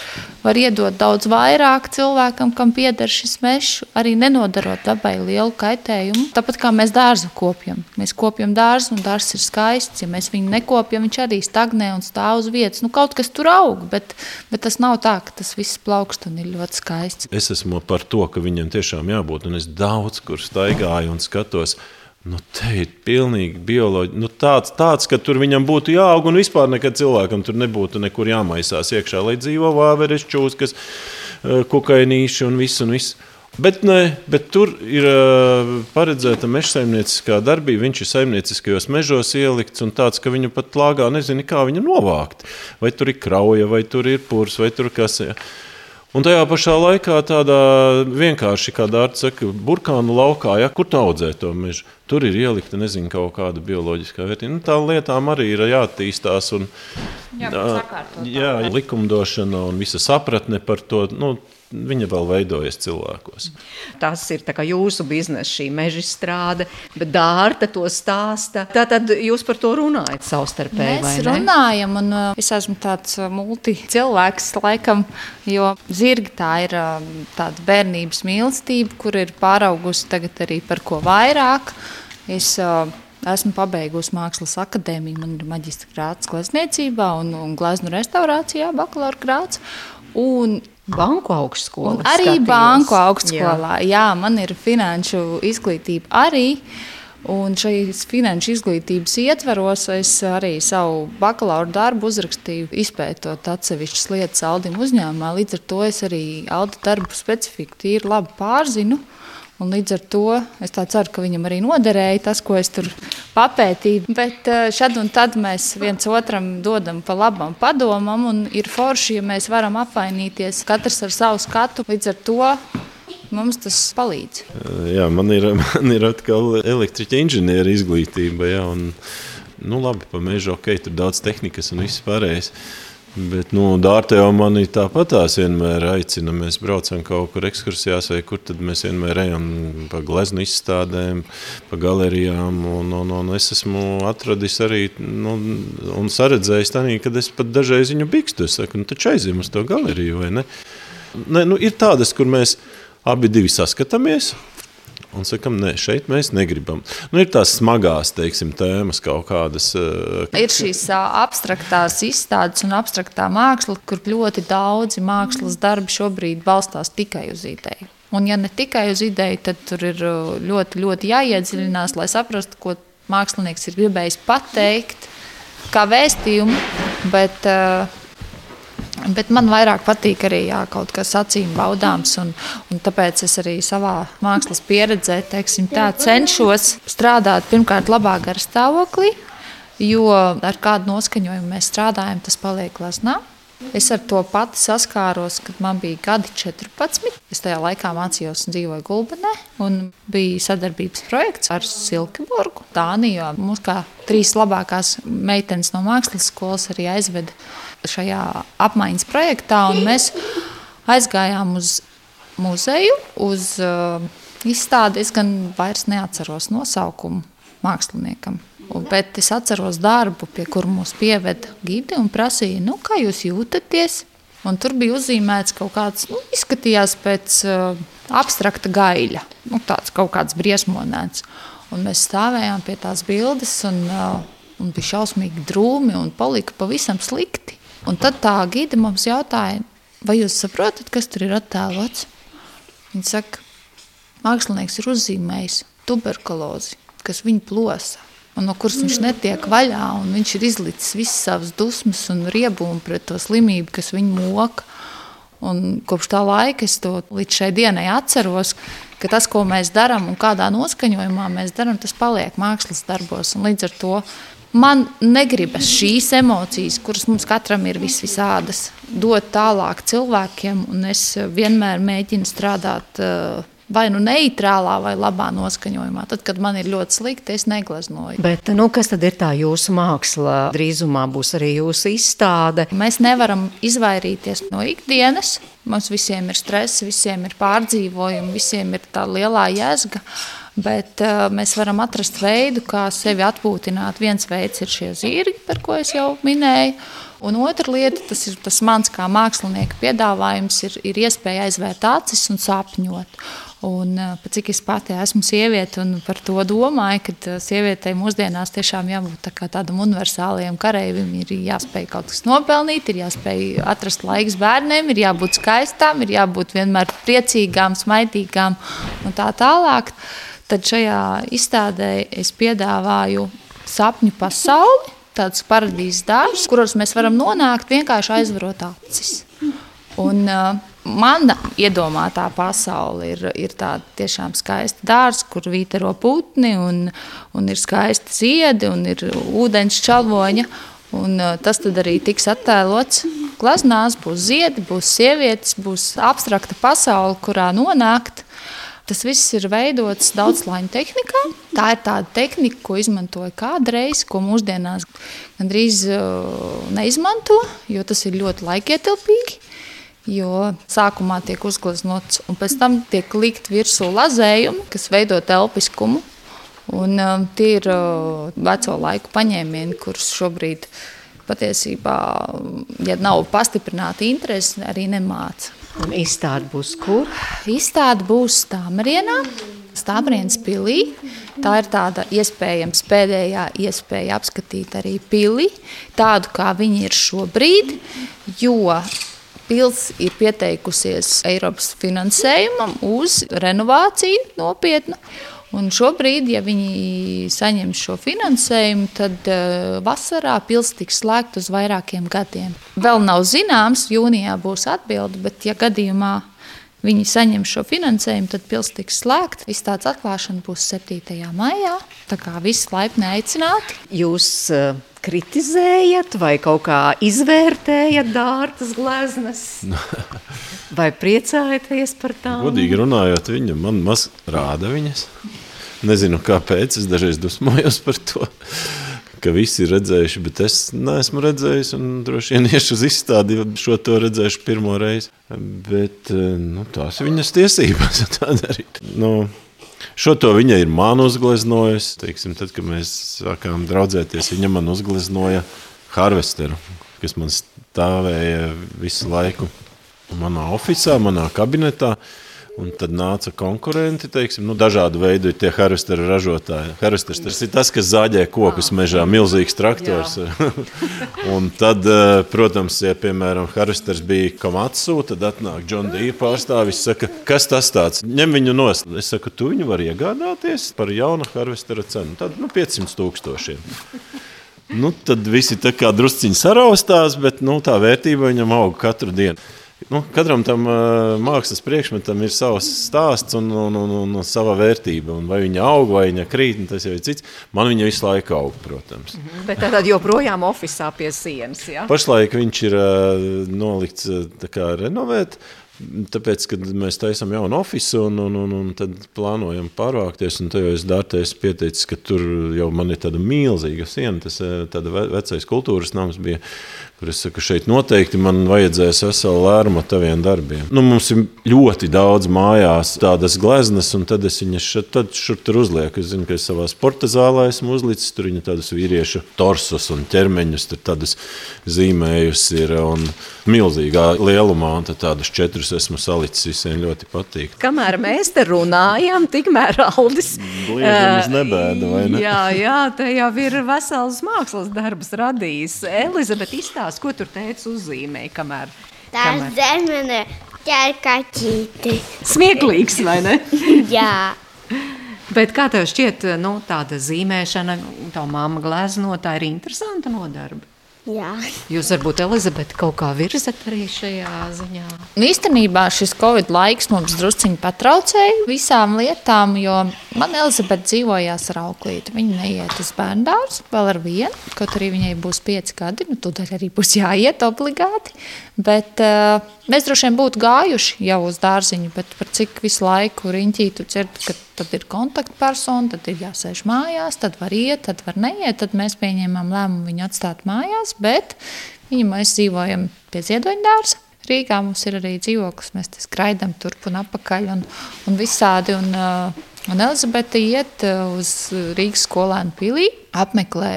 var iedot daudz vairāk cilvēkam, kam pieder šis mežs, arī nenodarot dabai lielu kaitējumu. Tāpat kā mēs dārzu kopjam. Mēs kopjam dārzu, un dārzs ir skaists. Ja mēs viņu nekopjam, viņš arī stagnē un stāv uz vietas. Nu, kaut kas tur aug, bet, bet tas nav tā, ka tas viss plaukst un ir ļoti skaists. Es esmu par to, ka viņam tiešām jābūt, un es daudz kur staigāju un skatos. Nu, te ir pilnīgi bioloģiski. Nu, tāds, tāds, ka tur viņam būtu jāaug un vispār nekad cilvēkam tur nebūtu nekur jāmaisās iekšā, lai dzīvo vāveres, čūskas, eh, kukainīši un viss. Un viss. Bet, ne, bet tur ir uh, paredzēta meža saimnieciskā darbība. Viņš ir saimnieciskajos mežos ielikts un tāds, ka viņu pat lāgā nezina, kā viņu novākt. Vai tur ir krauja, vai tur ir purs, vai tur kas. Ja. Un tajā pašā laikā tādā vienkārši, kā Dārts saka, burkānu laukā, ja, kur audzē to mežu, tur ir ielikta nezinu, kaut kāda bioloģiskā vērtība. Nu, Tām lietām arī ir jāattīstās. Un, Jā, jā, likumdošana un visa sapratne par to. Nu, Viņa vēl veidojas cilvēkos. Tas ir jūsu biznesa, šī meža strāde, bet dārta to stāsta. Tātad jūs par to runājat savstarpēji. Mēs runājam, un uh, es esmu tāds uh, multicilvēks, laikam, jo zirgi tā ir uh, tāda bērnības mīlestība, kur ir pāraugusi tagad arī par ko vairāk. Es, uh, Esmu pabeigusi Mākslas akadēmiju, man ir maģistra grāts glezniecībā un, un gleznu restaurācijā, bakalaura grāts. Un Banku augstskolā. Arī skatījos. banku augstskolā. Jā. jā, man ir finanšu izglītība arī. Un šīs finanšu izglītības ietvaros es arī savu bakalaura darbu uzrakstīju, izpētot atsevišķas lietas Aldim uzņēmumā. Līdz ar to es arī Alda darbu specifiku tīri labi pārzinu. Uh, Un līdz ar to es ceru, ka viņam arī noderēja tas, ko es tur papētīju. Bet eh, šad un tad mēs viens otram dodam pa labam padomam, un ir forši, ja mēs varam apvainīties katrs ar savu skatu. Līdz ar to mums tas palīdz. Jā, man ir, man ir atkal elektriķa inženieru izglītība. Jā, un, nu, labi, pa mežu ok, tur daudz tehnikas un viss pārējais. Bet, nu, Dārta jau mani tāpat tās vienmēr aicina. Mēs braucam kaut kur ekskursijās, vai kur tad mēs vienmēr ejam pa gleznu izstādēm, pa galerijām. Un, un, un es esmu atradis arī nu, un saredzējis tā, kad es pat dažreiz viņu bikstu. Es saku, nu, taču aizjām uz to galeriju, vai ne? ne nu, ir tādas, kur mēs abi divi saskatāmies, un sakām, nē, šeit mēs negribam. Nu, ir tās smagās teiksim, tēmas, kaut kādas. Uh, ir šīs abstraktās izstādes un abstraktā māksla, kur ļoti daudzi mākslas darbi šobrīd balstās tikai uz ideju. Un, ja ne tikai uz ideju, tad tur ir ļoti, ļoti jāiedziļinās, lai saprastu, ko mākslinieks ir gribējis pateikt, kā vēstījumu. Bet, uh, Bet man vairāk patīk arī jā, kaut kas acīm baudāms, un, un tāpēc es arī savā mākslas pieredzē teiksim, tā, cenšos strādāt pirmkārt labā garstāvoklī, jo ar kādu noskaņojumu mēs strādājam, tas paliek gleznā. Es ar to pati saskāros, kad man bija gadi 14. Es tajā laikā mācījos un dzīvoju Gulbenē. Un bija sadarbības projekts ar Silkeborgu, Dāniju. Mums kā trīs labākās meitenes no mākslas skolas arī aizveda šajā apmaiņas projektā. Mēs aizgājām uz muzeju, uz uh, izstādi. Es gan vairs neatceros nosaukumu māksliniekam. Bet es atceros darbu, pie kura mūs pieveda gidi un prasīja, nu, kā jūs jūtaties. Un tur bija uzzīmēts kaut kāds, nu, izskatījās pēc uh, abstrakta gaļa, nu, tāds kaut kāds briesmonēts. Un mēs stāvējām pie tās bildes, un, uh, un bija šausmīgi drūmi un palika pavisam slikti. Un tad tā gide mums jautāja, vai jūs saprotat, kas tur ir attēlots? Viņa saka, mākslinieks ir uzzīmējis tuberkulozi, kas viņu plosa un no kuras viņš netiek vaļā. Viņš ir izlicis visas savas dusmas un riebumu pret to slimību, kas viņu moka. Un kopš tā laika es to līdz šai dienai atceros, ka tas, ko mēs darām un kādā noskaņojumā mēs darām, tas paliek mākslas darbos. Līdz ar to Man negribas šīs emocijas, kuras mums katram ir vis visādas, dot tālāk cilvēkiem, es vienmēr mēģinu strādāt uh, vai nu neitrālā, vai labā noskaņojumā. Tad, kad man ir ļoti slikti, es negleznoju. Bet, nu, kas tad ir tā jūsu māksla? Drīzumā būs arī jūsu izstāde. Mēs nevaram izvairīties no ikdienas. Mums visiem ir stress, visiem ir pārdzīvojumi, visiem ir tā lielā jēzga. Bet uh, mēs varam atrast veidu, kā sevi atpūtināt. Viens veids ir šie zirgi, par ko es jau minēju. Un otra lieta, tas ir tas mans kā mākslinieka piedāvājums, ir, ir iespēja aizvērt acis un sapņot. Un, cik es pati esmu sieviete un par to domāju, ka sievietei mūsdienās tiešām jābūt tā tādam universālajam kareivim. Ir jāspēj kaut kas nopelnīt, ir jāspēj atrast laiks bērniem, ir jābūt skaistām, ir jābūt vienmēr priecīgām, smaitīgām un tā tālāk. Tad šajā izstādē es piedāvāju sapņu pasauli tāds paradīzes dārzs, kuros mēs varam nonākt vienkārši aizvarot acis. Un, uh, Mana iedomātā pasaule ir, ir tāda tiešām skaista dārza, kur vītaro putni, un, un ir skaisti ziedi, un ir ūdens čalvoņa. Un, uh, tas arī tiks attēlots glaznās. Būs ziedi, būs sievietes, būs abstrakta pasaule, kurā nonākt. Tas viss ir veidots daudzslāņu tehnikā. Tā ir tāda tehnika, ko izmantoja kādreiz, ko mūsdienās gandrīz uh, neizmanto, jo tas ir ļoti laikietilpīgi. Jo sākumā tiek uzgleznots, un pēc tam tiek likt virsū lazējumi, kas veido telpiskumu. Un, uh, tie ir uh, veco laiku paņēmieni, kurus šobrīd patiesībā, ja nav pastiprināta interese, arī nemāca. Un izstāde būs kur? Izstāde būs Stāmarienā. Stāprienas pilī. Tā ir tāda iespējams pēdējā iespēja apskatīt arī pili, tādu kā viņi ir šobrīd, jo pils ir pieteikusies Eiropas finansējumam uz renovāciju nopietnu. Un šobrīd, ja viņi saņem šo finansējumu, tad uh, vasarā pils tiks slēgta uz vairākiem gadiem. Vēl nav zināms, jūnijā būs atbilde, bet ja gadījumā viņi saņem šo finansējumu, tad pils tiks slēgta. Izstādes atklāšana būs 7. maijā. Tā kā visi laipni aicināti. Jūs uh, kritizējat vai kaut kā izvērtējat dārtas gleznas? Vai priecājaties par tām? Godīgi runājot, viņa man maz rāda viņas. Nezinu, kāpēc. Es dažreiz dusmojos par to, ka visi ir redzējuši, bet es neesmu redzējis. Droši vien iešu uz izstādi, jo šo to redzēšu pirmo reizi. Bet nu, tās ir viņas tiesības tā darīt. Nu, Šo to viņa ir man uzgleznojusi. Teiksim, tad, kad mēs sākām draudzēties, viņa man uzgleznoja harvesteru, kas man stāvēja visu laiku manā oficiālā, manā kabinetā. Un tad nāca konkurenti, teiksim, nu, dažādu veidu tie harvesteru ražotāji. Harvesters tas ir tas, kas zāģē kokus mežā, milzīgs traktors. un tad, eh, protams, ja, piemēram, harvesters bija Kamatsu, tad atnāk John Dīva pārstāvis, saka, kas tas tāds? Ņem viņu nost. Es saku, tu viņu vari iegādāties par jaunu harvestera cenu. Tad, nu, 500 tūkstošiem. Nu, tad visi tā kā drusciņi saraustās, bet nu, tā vērtība viņam aug katru dienu. Nu, katram tam uh, mākslas priekšmetam ir savs stāsts un, un, un, un, un sava vērtība. Un vai viņa aug vai viņa krīt, tas jau ir cits. Man viņa visu laiku aug, protams. -hmm, bet tad joprojām oficiālā pie sienas. Ja? Pašlaik viņš ir uh, nolikts uh, kā, renovēt. Tāpēc, kad mēs taisām jaunu oficiālu un, un, un, un tad plānojam pārvākties, un tad jau es dārtēs pieteicis, ka tur jau man ir tāda milzīga siena, tas tāda vecais kultūras nams bija, kur es saku, šeit noteikti man vajadzēs veselu lērumu taviem darbiem. Nu, mums ir ļoti daudz mājās tādas gleznas, un tad es viņas šeit, tad šur tur uzlieku. Es zinu, ka es savā sporta zālē esmu uzlicis tur viņa tādus vīriešu torsus un ķermeņus, tur tādus zīmējus ir un milzīgā lielumā, un tad tādus četrus esmu salicis, visiem ļoti patīk. Kamēr mēs te runājam, tikmēr Aldis. Bliežamies nebēda, vai ne? Jā, jā, te jau ir vesels mākslas darbs radījis. Elizabete izstāsta stāsti, ko tur teica uzzīmēja, kamēr. Tā kamēr... zemene ķēra kaķīti. Smieklīgs, vai ne? Jā. Bet kā tev šķiet, nu, tāda zīmēšana, tā māma glezno, tā ir interesanta nodarbe? Jā. Jūs varbūt Elizabete kaut kā virzat arī šajā ziņā. Nu, īstenībā šis Covid laiks mums drusciņi patraucēja visām lietām, jo man Elizabete dzīvojās ar auklīti. Viņa neiet uz bērnu dārzu vēl ar vienu, kaut arī viņai būs pieci gadi, nu tūdaļ arī būs jāiet obligāti. Bet uh, mēs droši vien būtu gājuši jau uz dārziņu, bet par cik visu laiku riņķī tu dzirdi, ka tad ir kontaktpersona, tad ir jāsēž mājās, tad var iet, tad var neiet, tad mēs pieņēmām lēmumu viņu atstāt mājās, bet viņa mēs dzīvojam pie ziedoņa dārza. Rīgā mums ir arī dzīvoklis, mēs skraidām turp un apakaļ un, un visādi. Un, uh, Un Elizabete iet uz Rīgas skolēnu pilī, apmeklē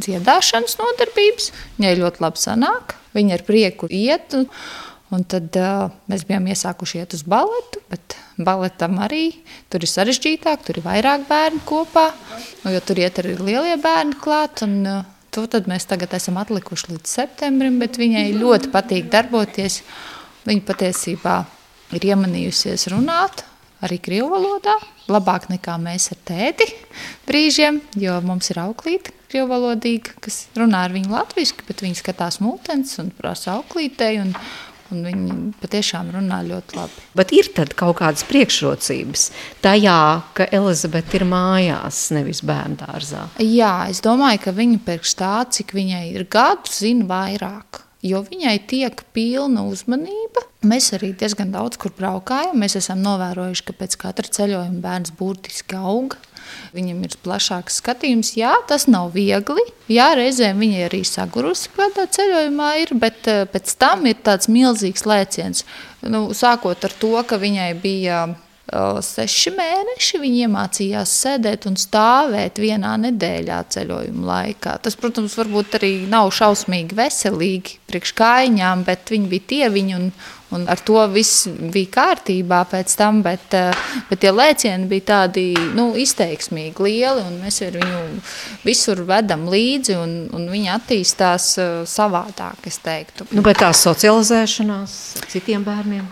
dziedāšanas nodarbības. Viņai ļoti labi sanāk, viņa ar prieku iet. Un, un tad uh, mēs bijām iesākuši iet uz baletu, bet baletam arī tur ir sarežģītāk, tur ir vairāk bērnu kopā, jo tur iet arī lielie bērni klāt. Un, uh, To mēs tagad esam atlikuši līdz septembrim, bet viņai ļoti patīk darboties. Viņa patiesībā ir iemanījusies runāt arī krievu valodā, labāk nekā mēs ar tēti brīžiem, jo mums ir auklīte krievu valodīga, kas runā ar viņu latviski, bet viņi skatās multens un prasa auklītei, un, un viņi patiešām runā ļoti labi. Bet ir tad kaut kādas priekšrocības tajā, ka Elizabete ir mājās, nevis bērngārzā. Jā, es domāju, ka viņa pēc tā, cik viņai ir gadu, zina vairāk. Jo viņai tiek pilna uzmanība. Mēs arī diezgan daudz kur braukājam. Mēs esam novērojuši, ka pēc katra ceļojuma bērns burtiski auga. Viņam ir plašāks skatījums. Jā, tas nav viegli. Jā, reizēm viņa arī sagurusi kādā ceļojumā, ir, bet eh, pēc tam ir tāds milzīgs lēciens. Nu, sākot ar to, ka viņai bija seši mēneši viņi iemācījās sēdēt un stāvēt vienā nedēļā ceļojuma laikā. Tas, protams, varbūt arī nav šausmīgi veselīgi priekš kājām, bet viņi bija tieviņi un, un ar to viss bija kārtībā pēc tam, bet, bet tie lēcieni bija tādi nu, izteiksmīgi lieli un mēs ar viņu visur vedam līdzi un, un viņi attīstās savādāk, es teiktu. Nu, bet tā socializēšanās citiem bērniem?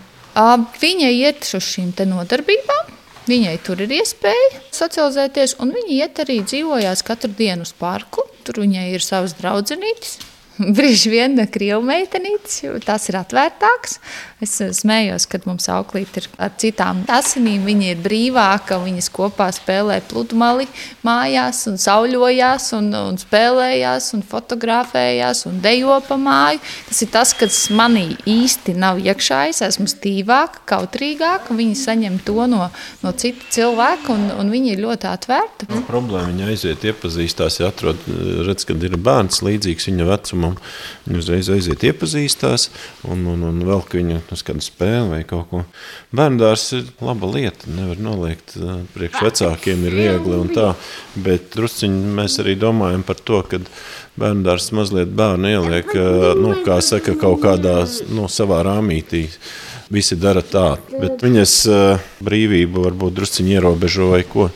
Viņa iet uz šīm nodarbībām. Viņai tur ir iespēja socializēties, un viņa iet arī dzīvojās katru dienu uz parku. Tur viņai ir savas draudzenītes. Brīži vien krievu meitenītes, jo tās ir atvērtākas. Es smējos, kad mums auklīt ir ar citām asinīm. Viņa ir brīvāka, viņas kopā spēlē pludmali mājās un sauļojās un, un spēlējās un fotografējās un dejo pa māju. Tas ir tas, kas manī īsti nav iekšā. Es esmu stīvāka, kautrīgāka. Viņa saņem to no, no cita cilvēka un, un viņa ir ļoti atvērta. No, problēma viņa aiziet, iepazīstās, ja atrod, redz, kad ir bērns līdzīgs viņa vecumam Viņi uzreiz aiziet, iepazīstās, un, un, un vēl ka viņi uz kādu spēli vai kaut ko. Bērndārs ir laba lieta. Nevar noliegt priekš vecākiem, ir viegli un tā. Bet drusciņi mēs arī domājam par to, ka bērndārs mazliet bērnu ieliek, nu, kā saka, kaut kādā nu, savā rāmītī visi dara tā. Bet viņas brīvību varbūt drusciņi ierobežo vai ko.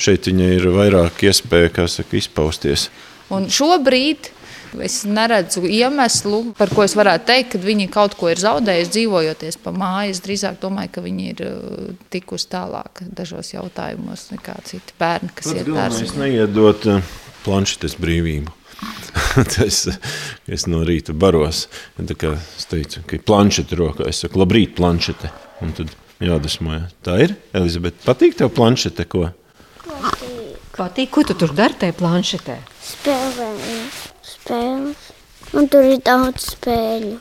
Šeit viņai ir vairāk iespēja saka, izpausties. Un šobrīd Es neredzu iemeslu, par ko es varētu teikt, ka viņi kaut ko ir zaudējuši dzīvojoties pa māju. Es drīzāk domāju, ka viņi ir uh, tikusi tālāk dažos jautājumos nekā citi bērni, kas Pat iet dārzā. Es neiedot uh, planšetes brīvību. es, es no rīta baros. Es teicu, ka ir planšete rokā. Es saku, labrīt, planšete. Un tad jādusmojas. Tā ir. Elizabete, patīk tev planšete? Ko? Patīk. Patīk. Ko tu tur dari tajā planšetē? Spēlēju spēles. Un tur ir daudz spēļu.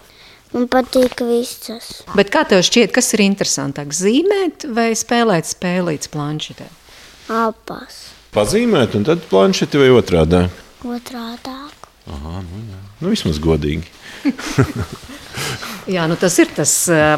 Man patīk visas. Bet kā tev šķiet, kas ir interesantāk? Zīmēt vai spēlēt spēlītas planšetē? Abas. Pazīmēt, un tad planšeti vai otrādi? Otrādi. Aha, nu, jā. nu vismaz godīgi. Jā, nu tas ir tas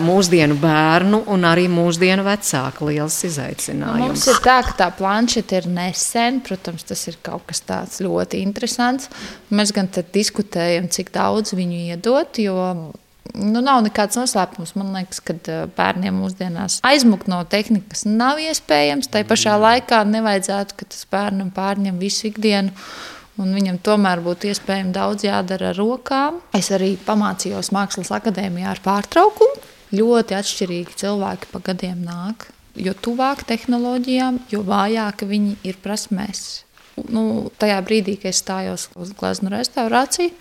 mūsdienu bērnu un arī mūsdienu vecāku liels izaicinājums. Mums ir tā, ka tā planšeta ir nesen. Protams, tas ir kaut kas tāds ļoti interesants. Mēs gan diskutējam, cik daudz viņu iedot, jo Nu, nav nekāds noslēpums. Man liekas, ka bērniem mūsdienās aizmukt no tehnikas nav iespējams. Tā pašā laikā nevajadzētu, ka tas bērnam pārņem visu ikdienu un viņam tomēr būtu iespējams daudz jādara ar rokām. Es arī pamācījos Mākslas akadēmijā ar pārtraukumu. Ļoti atšķirīgi cilvēki pa gadiem nāk. Jo tuvāk tehnoloģijām, jo vājāka viņi ir prasmēs. Nu, tajā brīdī, kad es stājos uz gleznu restaurāciju,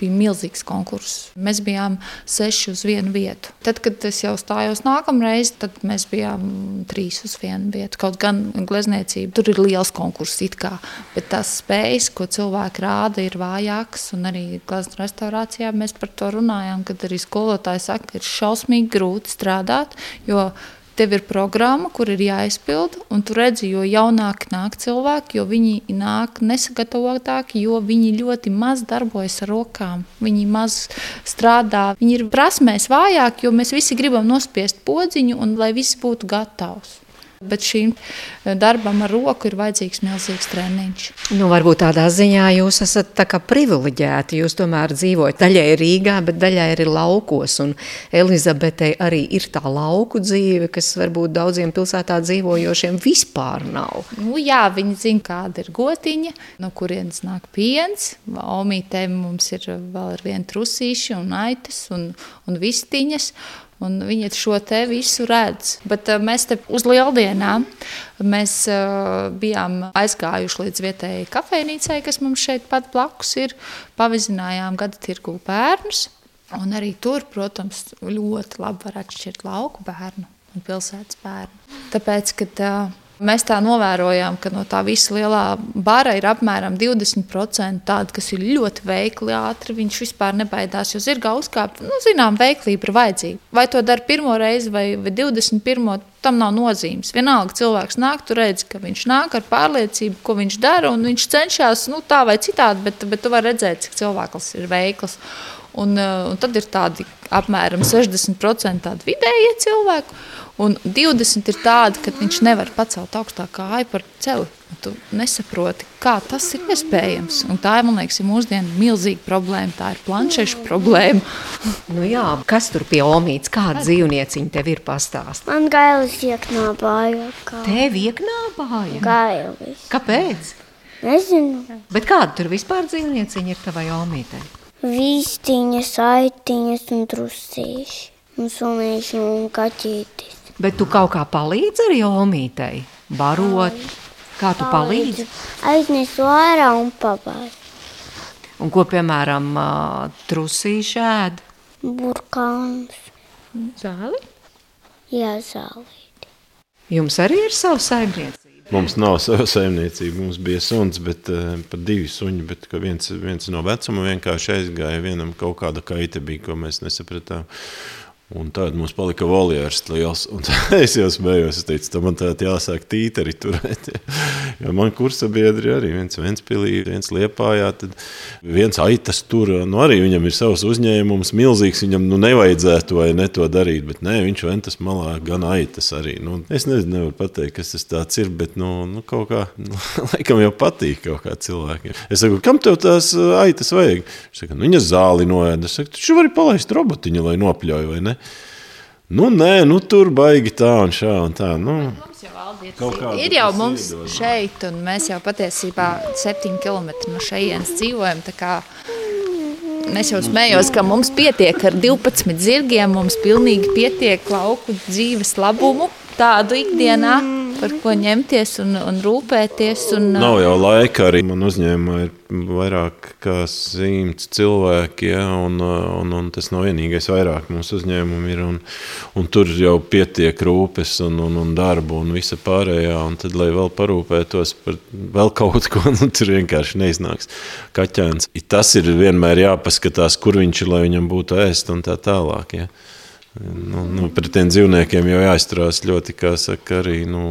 bija milzīgs konkurss. Mēs bijām seši uz vienu vietu. Tad, kad es jau stājos nākamreiz, tad mēs bijām trīs uz vienu vietu. Kaut gan glezniecība tur ir liels konkurss, kā, bet tās spējas, ko cilvēki rāda, ir vājākas. Arī glezniecības restaurācijā mēs par to runājām, kad arī skolotāji saka, ka ir šausmīgi grūti strādāt. Jo Tev ir programma, kur ir jāizpild, un tu redzi, jo jaunāki nāk cilvēki, jo viņi nāk nesagatavotāki, jo viņi ļoti maz darbojas ar rokām. Viņi maz strādā, viņi ir prasmēs vājāki, jo mēs visi gribam nospiest podziņu un lai viss būtu gatavs. Bet šīm eh, darbam ar roku ir vajadzīgs milzīgs treniņš. Nu, varbūt tādā ziņā jūs esat tā privileģēti. Jūs tomēr dzīvojat daļai Rīgā, bet daļai arī laukos. Un Elizabetei arī ir tā lauku dzīve, kas varbūt daudziem pilsētā dzīvojošiem vispār nav. Nu, jā, viņi zina, kāda ir gotiņa, no kurienes nāk piens. Omītēm mums ir vēl ar vienu trusīši un aitas un, un vistiņas. Un viņi šo te visu redz. Bet uh, mēs te uz lieldienām mēs, uh, bijām aizgājuši līdz vietējai kafejnīcai, kas mums šeit pat blakus ir. Pavizinājām gada tirgu bērnus. Un arī tur, protams, ļoti labi var atšķirt lauku bērnu un pilsētas bērnu. Tāpēc, kad uh, Mēs tā novērojām, ka no tā visa lielā bara ir apmēram 20% tādi, kas ir ļoti veikli, ātri. Viņš vispār nebaidās, jo zirgā uzkāpt, nu, zinām, veiklība ir vajadzīga. Vai to dara pirmo reizi vai, vai 21. tam nav nozīmes. Vienalga cilvēks nāk, tu redzi, ka viņš nāk ar pārliecību, ko viņš dara, un viņš cenšas nu, tā vai citādi, bet, bet tu vari redzēt, cik cilvēks ir veikls. Un, uh, un tad ir tādi apmēram 60% tādi vidējie cilvēki. Un 20 ir tādi, ka viņš nevar pacelt augstāk kāju par celi. Tu nesaproti, kā tas ir iespējams. Un tā ir, man liekas, ir mūsdienu milzīga problēma. Tā ir planšešu problēma. nu jā, kas tur pie omītes, kāda dzīvnieciņa tev ir pastāstīta? Man gailis ieknābāja. Kā... Tev ieknābāja? Gailis. Kāpēc? Nezinu. Bet kāda tur vispār dzīvnieciņa ir tavai omītei? Vīstiņas, aitiņas un trusīši. Un sunīši un kaķītis. Bet tu kaut kā palīdzi arī omītei? Barot, kā tu palīdzi? Aiznesu ārā un pabāzi. Un ko, piemēram, trusīši ēd? Burkāns. Zāli? Jā, zālīti. Jums arī ir sava saimniecība? Mums nav sava saimniecība. Mums bija suns, bet uh, pat divi suņi. Bet viens, viens no vecuma vienkārši aizgāja. Vienam kaut kāda kaita bija, ko mēs nesapratām. Un tad mums palika voljērs liels. es jau smējos, es teicu, tam man tādā jāsāk tīteri turēt. jo man kursa biedri arī viens Ventspilī, viens Liepājā, tad viens aitas tur. Nu arī viņam ir savs uzņēmums, milzīgs, viņam nu nevajadzētu vai ne to darīt, bet nē, viņš ventas malā gan aitas arī. Nu, es nezinu, nevaru pateikt, kas tas tāds ir, bet nu, nu kaut kā, nu, laikam jau patīk kaut kā cilvēkiem. Es saku, kam tev tās aitas vajag? Viņš saka, nu viņa zāli noēda. Es saku, tu vari palaist robotiņu, lai nopļauj vai ne? Nu, nē, nu, tur baigi tā un šā un tā. Nu, ir jau mums iedod. šeit, un mēs jau patiesībā septiņi kilometri no šejienes dzīvojam. Es jau smējos, ka mums pietiek ar 12 zirgiem, mums pilnīgi pietiek lauku dzīves labumu tādu ikdienā par ko ņemties un, un rūpēties. Un, Nav jau laika arī. Man uzņēmumā ir vairāk kā simts cilvēki, ja, un, un, un tas nav vienīgais. Vairāk mūsu uzņēmumi ir. Un, un tur jau pietiek rūpes un, un, un darbu un visa pārējā. Un tad, lai vēl parūpētos par vēl kaut ko, nu, tur vienkārši neiznāks kaķēns. Tas ir vienmēr jāpaskatās, kur viņš ir, lai viņam būtu ēst un tā tālāk. Ja. Nu, nu, pret tiem dzīvniekiem jau jāizturās ļoti, kā saka, arī nu,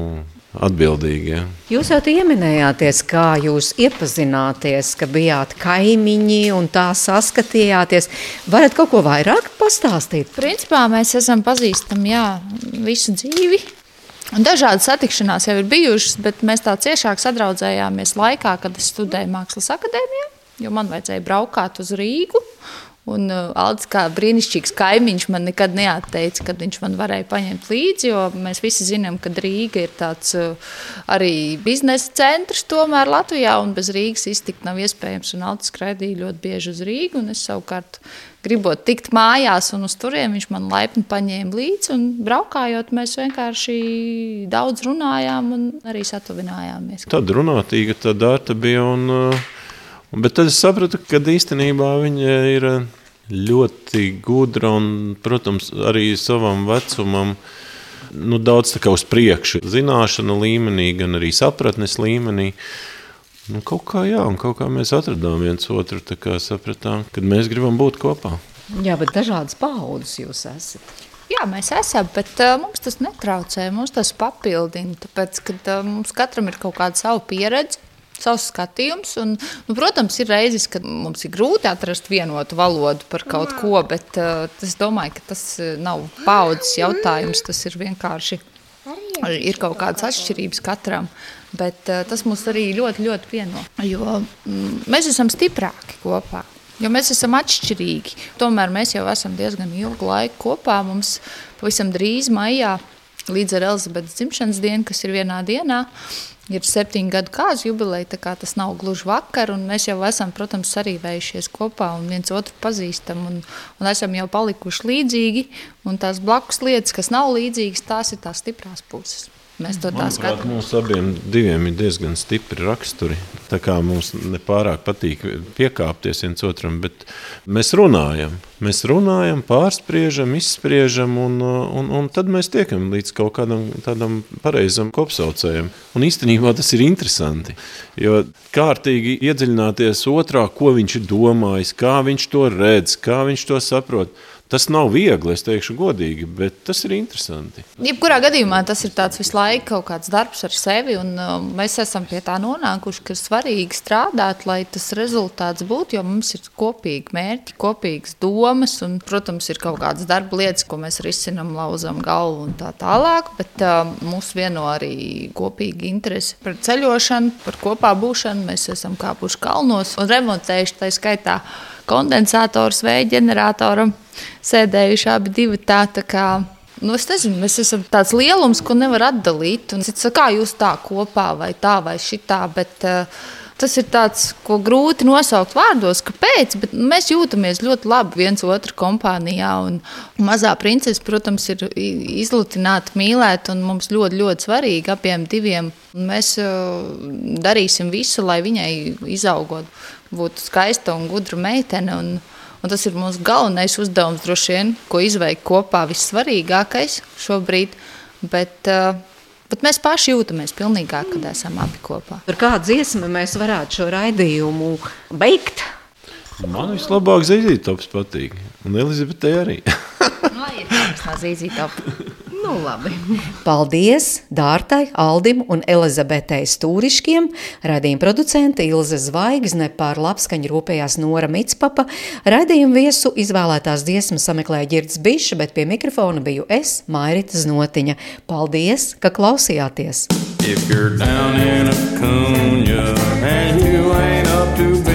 atbildīgi. Ja. Jūs jau pieminējāties, kā jūs iepazināties, ka bijāt kaimiņi un tā saskatījāties. Varat kaut ko vairāk pastāstīt? Principā mēs esam pazīstami jā, visu dzīvi. Un dažādas satikšanās jau ir bijušas, bet mēs tā ciešāk sadraudzējāmies laikā, kad es studēju Mākslas akadēmijā, jo man vajadzēja braukāt uz Rīgu. Un uh, Aldis, kā brīnišķīgs kaimiņš, man nekad neatteica, kad viņš man varēja paņemt līdzi. Mēs visi zinām, ka Rīga ir tāds uh, arī biznesa centrs tomēr Latvijā, un bez Rīgas iztikt nav iespējams. Un Aldis skraidīja ļoti bieži uz Rīgu, un es savukārt gribot tikt mājās un uz turien, viņš man laipni paņēma līdzi. Un braukājot, mēs vienkārši daudz runājām un arī satuvinājāmies. Tad runātīga tā dārta bija un uh Bet tad es sapratu, ka īstenībā viņa ir ļoti gudra un, protams, arī savam vecumam nu, daudz uz priekšu, zināšanu līmenī, gan arī sapratnes līmenī. Nu, kaut kā jā, un kaut kā mēs atradām viens otru, tā kā sapratām, kad mēs gribam būt kopā. Jā, bet dažādas paudzes jūs esat. Jā, mēs esam, bet uh, mums tas netraucē. Mums tas papildina. Tāpēc, kad uh, mums katram ir kaut kāda sava pieredze, savs skatījums. Un, nu, protams, ir reizes, kad mums ir grūti atrast vienotu valodu par kaut ko, bet uh, es domāju, ka tas nav paudzes jautājums. Tas ir vienkārši ir kaut kādas atšķirības katram. Bet uh, tas mums arī ļoti, ļoti vieno. Jo mm, mēs esam stiprāki kopā. Jo mēs esam atšķirīgi. Tomēr mēs jau esam diezgan ilgu laiku kopā. Mums pavisam drīz, maijā, līdz ar Elizabetes dzimšanas dienu, kas ir vienā dienā, ir septiņu gadu kāzu jubileja. Tas nav gluži vakar, mēs jau esam, protams, arī vējušies kopā un viens otru pazīstam. Un, un esam jau palikuši līdzīgi. Un tās blakus lietas, kas nav līdzīgas, tās ir tās stiprās puses. Mēs to tā skatāmies. Mums abiem ir diezgan stipri raksturi. Tā kā mums nepārāk patīk piekāpties viens otram, bet mēs runājam. Mēs runājam, pārspriežam, izspriežam, un, un, un tad mēs tiekam līdz kaut kādam tādam pareizam kopsaucējam. Un īstenībā tas ir interesanti, jo kārtīgi iedziļināties otrā, ko viņš ir domājis, kā viņš to redz, kā viņš to saprot. Tas nav viegli, es teikšu, godīgi, bet tas ir interesanti. Jebkurā gadījumā tas ir visu laiku kaut kāds darbs ar sevi, un uh, mēs esam pie tā nonākuši, ka ir svarīgi strādāt, lai tas rezultāts būtu. Jo mums ir kopīgi mērķi, kopīgas domas, un, protams, ir kaut kādas darba lietas, ko mēs risinām, lauzam galvu un tā tālāk. Bet uh, mūs vieno arī kopīgi interesi par ceļošanu, par kopā būšanu. Mēs esam kāpuši kalnos un remontējuši tā skaitā kondensators, vēja ģeneratoram sēdējuši abi divi tā. tā kā, Nu, es nezinu, mēs esam tāds lielums, ko nevar atdalīt. Un, kā jūs tā kopā, vai tā, vai šitā. Bet, uh, tas ir tāds, ko grūti nosaukt vārdos, kāpēc. Mēs jūtamies ļoti labi viens otru kompānijā. Mazā princese, protams, ir izlutināta, mīlēta un mums ļoti, ļoti svarīgi abiem diviem. Mēs darīsim visu, lai viņai izaugot, būtu skaista un gudra meitene. Un, Un tas ir mūsu galvenais uzdevums, droši vien, ko izveikt kopā, vissvarīgākais šobrīd. Bet, uh, bet mēs paši jūtamies pilnīgāk, kad esam abi kopā. Ar kādu dziesmu mēs varētu šo raidījumu beigt? Man vislabāk zīzītops patīk, un Elizabetei arī. Lai ir tāds no zīzītopa. Nu, labi. Paldies Dārtai, Aldim un Elizabetei Stūriškiem. Radījuma producente Ilze Zvaigzne par labskaņu rūpējās Nora Mitspapa. Radījuma viesu izvēlētās dziesmas sameklēja Girds Biša, bet pie mikrofona biju es, Mairita Znotiņa. Paldies, ka klausījāties! If you're down in a cunya and you ain't up to being